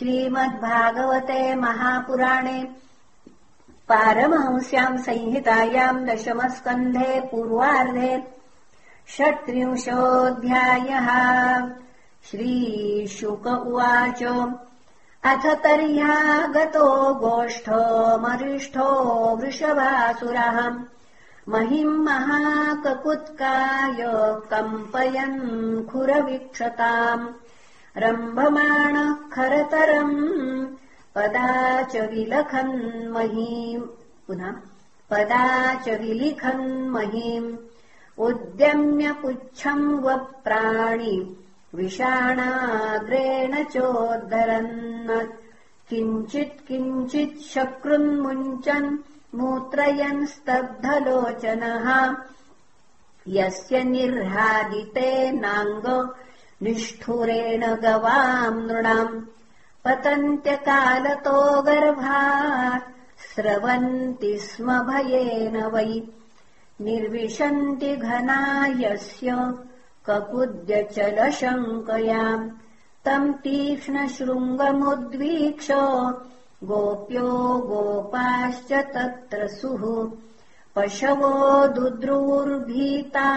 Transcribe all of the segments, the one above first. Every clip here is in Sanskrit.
श्रीमद्भागवते महापुराणे पारमहंस्याम् संहितायाम् दशमस्कन्धे पूर्वार्धे षट्त्रिंशोऽध्यायः। श्रीशुक उवाच। अथ तर्ह्यागतो गोष्ठोमरिष्ठो वृषभासुरः। महिम् महाककुत्काय कम्पयन् खुरवीक्षताम् रम्भमाणः खरतरम् पदा च विलखन्महीम् पुनः पदा च विलिखन्महीम् उद्यम्य पुच्छम् वप्राणि विषाणाग्रेण चोद्धरन् किञ्चित् किञ्चित् शकृन्मुञ्चन् मूत्रयन् स्तब्धलोचनः यस्य निर्हादितेनाङ्ग निष्ठुरेण गवाम् नृणाम् पतन्त्यकालतो गर्भात् स्रवन्ति स्म भयेन वै। निर्विशन्ति घना यस्य ककुद्यचलशङ्कयाम् तम् तीक्ष्णशृङ्गमुद्वीक्ष गोप्यो गोपाश्च तत्र सुः। पशवो दुद्रुवुर्भीता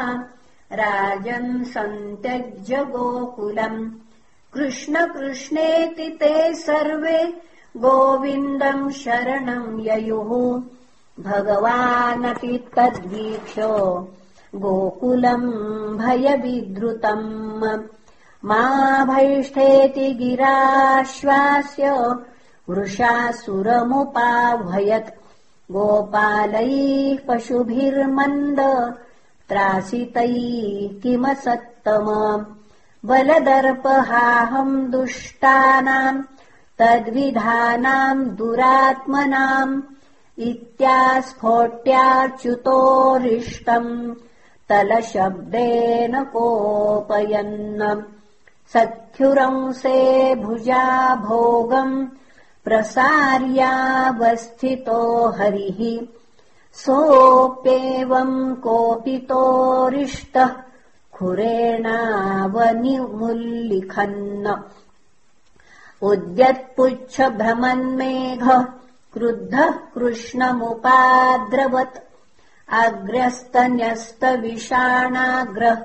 राजन् सन्त्यज्य गोकुलम् कृष्णकृष्णेति ते सर्वे गोविन्दम् शरणम् ययुः। भगवानपि तद्वीक्ष्य गोकुलम् भयविधृतम् मा भैष्ठेति गिराश्वास्य वृषासुरमुपाभयत् गोपालैः पशुभिर्मन्द त्रासितैः किमसत्तम? बलदर्पहाहम् दुष्टानाम् तद्विधानाम् दुरात्मनाम् इत्यास्फोट्याच्युतोरिष्टम् तलशब्देन कोपयन् सख्युरंसे भुजा भोगम् प्रसार्यावस्थितो हरिः सोऽप्येवम् कोपितोरिष्टः खुरेणावनिमुल्लिखन् उद्यत्पुच्छभ्रमन्मेघ क्रुद्धः कृष्णमुपाद्रवत्। अग्र्यस्तन्यस्तविषाणाग्रः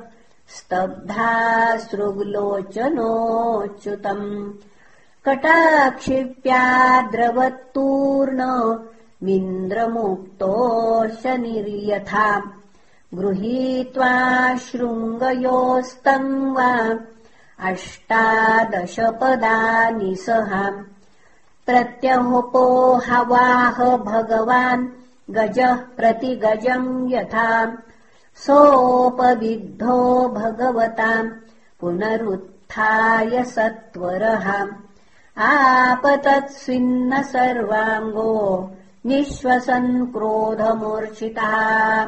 स्तब्धासृग्लोचनोच्युतम्। कटाक्षिप्याद्रवत्तूर्ण मिन्द्रमुक्तोशनिर्यथा गृहीत्वा शृङ्गयोस्तम् वा अष्टादशपदानि सः प्रत्यहुपोहवाह भगवान् गजः प्रतिगजम् यथा। सोपविद्धो भगवताम् पुनरुत्थाय सत्वरः। आपतत्स्विन्न सर्वाङ्गो निःश्वसन् क्रोधमूर्छितः।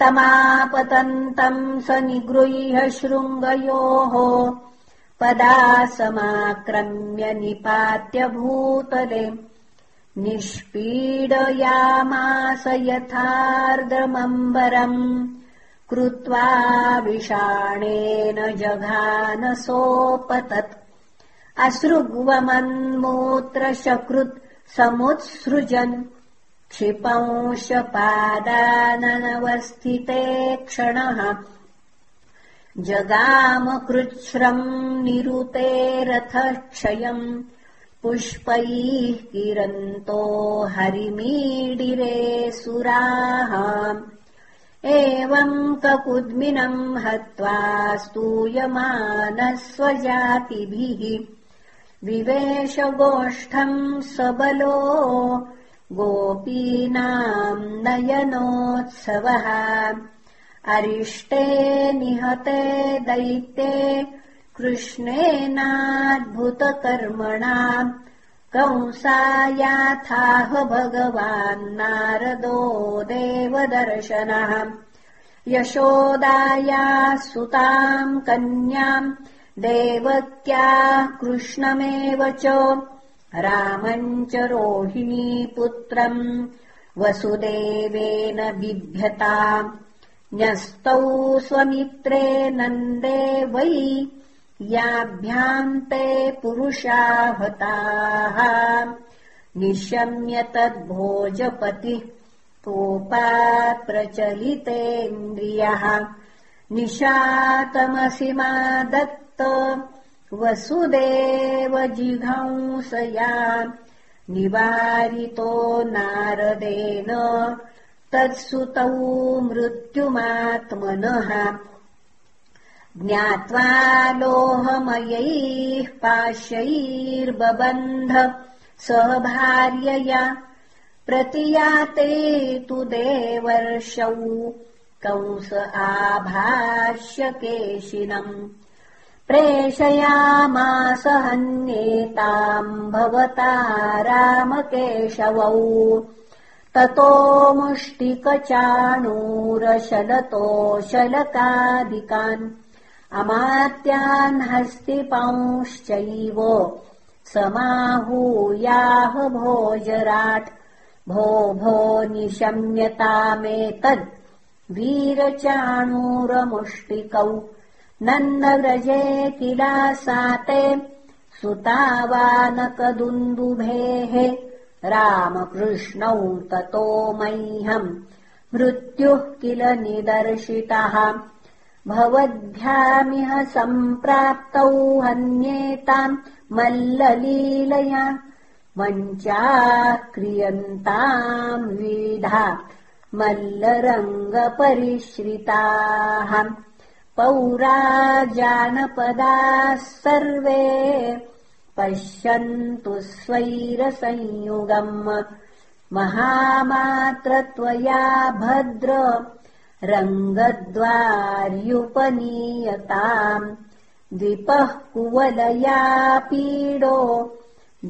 तमापतन्तम् स निगृह्य शृङ्गयोः पदा समाक्रम्य निपात्य भूतले निष्पीडयामास यथार्द्रमम्बरम् कृत्वा विषाणेन जघानसोपतत्। अश्रुग्वमन्मूत्रशकृत् समुत्सृजन् क्षिपंशपादाननवस्थिते क्षणः। जगामकृच्छ्रम् निरुतेरथक्षयम् पुष्पैः किरन्तो हरिमीडिरे सुराः। एवम् ककुद्मिनम् हत्वा स्तूयमानः स्वजातिभिः विवेशगोष्ठम् सबलो गोपीनाम् नयनोत्सवः। अरिष्टे निहते दैत्ये कृष्णेनाद्भुतकर्मणा कंसायाथाह भगवान्नारदो देवदर्शनः। यशोदाया सुताम् कन्याम् देवत्या कृष्णमेव च। रामम् च रोहिणीपुत्रम् वसुदेवेन बिभ्यता। न्यस्तौ स्वमित्रे नन्दे वै। याभ्याम् ते पुरुषा हताः निशम्य तद्भोजपतिः कोपा प्रचलितेन्द्रियः निशातमसि मा दत्त वसुदेव जिघंसया निवारितो नारदेन तत्सुतौ मृत्युमात्मनः। ज्ञात्वा लोहमयैः पाशैर्बबन्ध भार्यया प्रतियाते तु देवर्षौ कंस आभाष्यकेशिनम् प्रेषयामासहन्येताम् भवता रामकेशवौ। ततो मुष्टिकचाणूरशलतोशलकादिकान् अमात्यान् हस्तिपांश्चैव समाहूयाह भोजराट्। भो भो निशम्यतामेतद् वीरचाणूरमुष्टिकौ नन्दव्रजे किलासाते सुतावानकदुन्दुभेः। रामकृष्णौ ततो मह्यम् मृत्युः किल निदर्शितः। भवद्भ्यामिह सम्प्राप्तौ हन्येताम् मल्ललीलया क्रियन्ताम् विधा मल्लरङ्गपरिश्रिताः पौरा जानपदाः सर्वे पश्यन्तु स्वैरसंयुगम् महामात्रत्वया भद्र रङ्गद्वार्युपनीयताम् द्विपः कुवलया पीडो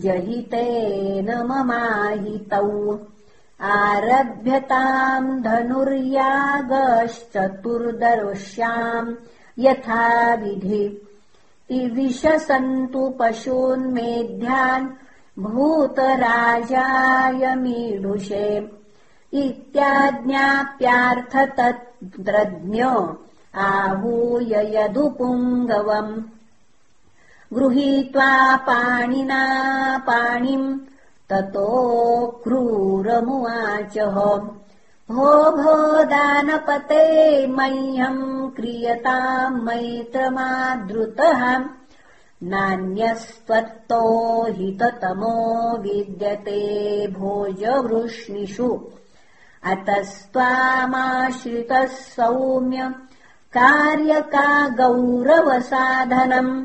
जहितेन ममाहितौ आरभ्यताम् धनुर्यागश्चतुर्दर्श्याम् यथाविधि। इविशसन्तु पशून्मेध्यान् भूतराजाय मीढुषे इत्याज्ञाप्यार्थतद्रज्ञ आहूय यदुपुङ्गवम्। गृहीत्वा पाणिना पाणिम् ततो क्रूरमुवाचः। भो भो दानपते मह्यम् क्रियताम् मैत्रमादृतः। नान्यस्त्वत्तो हिततमो विद्यते भोजवृष्णिषु। अतस्त्वामाश्रितः सौम्य कार्यका गौरवसाधनम्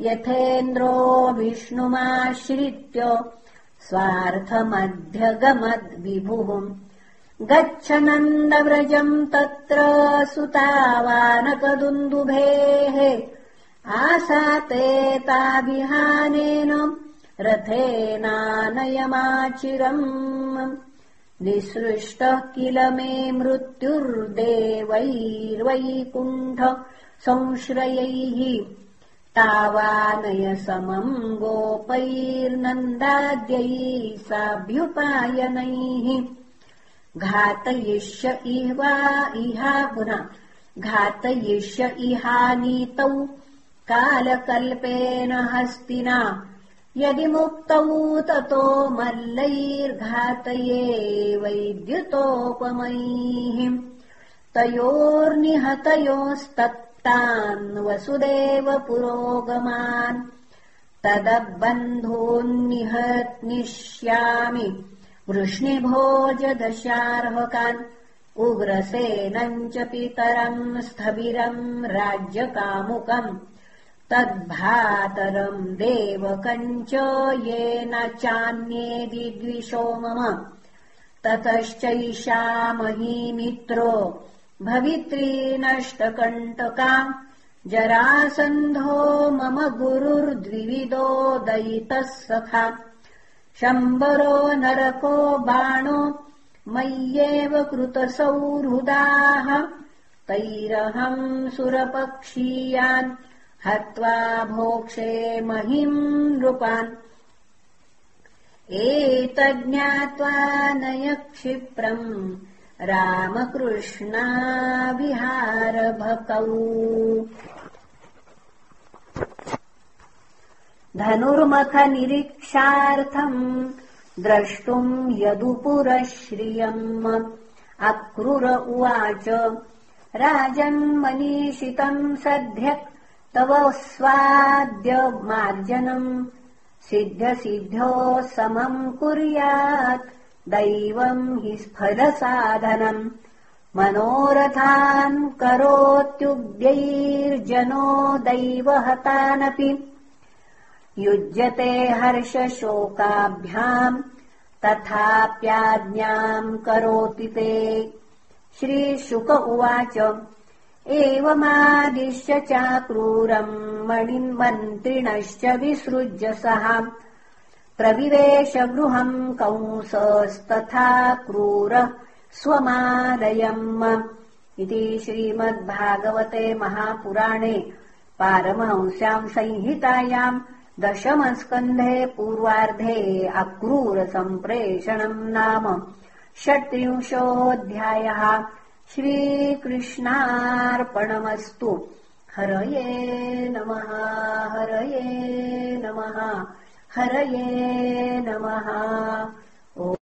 यथेन्द्रो विष्णुमाश्रित्य स्वार्थमध्यगमद्विभुः। गच्छनन्दव्रजम् तत्र सुतावानकदुन्दुभेः। आसाते ताभिहानेन रथेनानयमाचिरम्। निःसृष्टः किल मे मृत्युर्देवैर्वैकुण्ठ संश्रयैः तावानय समम् गोपैर्नन्दाद्यैः साभ्युपायनैः घातयिष्य इहा पुनः घातयिष्य इहानीतौ कालकल्पेन हस्तिना। यदि मुक्तौ ततो मल्लैर्घातये वैद्युतोपमैः। तयोर्निहतयोस्तत् तान् वसुदेव पुरोगमान् तदबन्धून्निहत्निष्यामि वृष्णिभोजदशार्हकान् उग्रसेनम् च पितरम् स्थविरम् राज्यकामुकम् तद्भातरम् देवकम् च येन चान्ये दिद्विषो मम ततश्चैषामहीमित्रो भवित्री नष्टकण्टका जरासन्धो मम गुरुर्द्विविदो दयितः सखा। शम्बरो नरको बाणो मय्येव कृतसौहृदाः। तैरहम् सुरपक्षीयान् हत्वा भोक्षे महिम् नृपान्। एतज्ज्ञात्वा नय क्षिप्रम् रामकृष्णाविहारभकौ धनुर्मखनिरीक्षार्थम् द्रष्टुम् यदुपुरश्रियम्। अक्रूर उवाच राजन्मनीषितम् सद्य तव स्वाद्यमार्जनम् सिद्ध्यसिद्ध्यो समम् कुर्यात् दैवम् हि स्फलसाधनम् मनोरथान् करोत्युग्यैर्जनो दैवहतानपि। युज्यते हर्षशोकाभ्याम् तथाप्याज्ञाम् करोति ते। श्रीशुक उवाच एवमादिश्य चाक्रूरम् मणिन्मन्त्रिणश्च विसृज्य सः प्रविवेश गृहम् कंसस्तथा क्रूरः स्वमालयम् इति श्रीमद्भागवते महापुराणे पारमहंस्याम् संहितायाम् दशमस्कन्धे पूर्वार्धे अक्रूरसम्प्रेषणम् नाम षट्त्रिंशोऽध्यायः श्रीकृष्णार्पणमस्तु। हरये नमः हरये नमः हरये नमः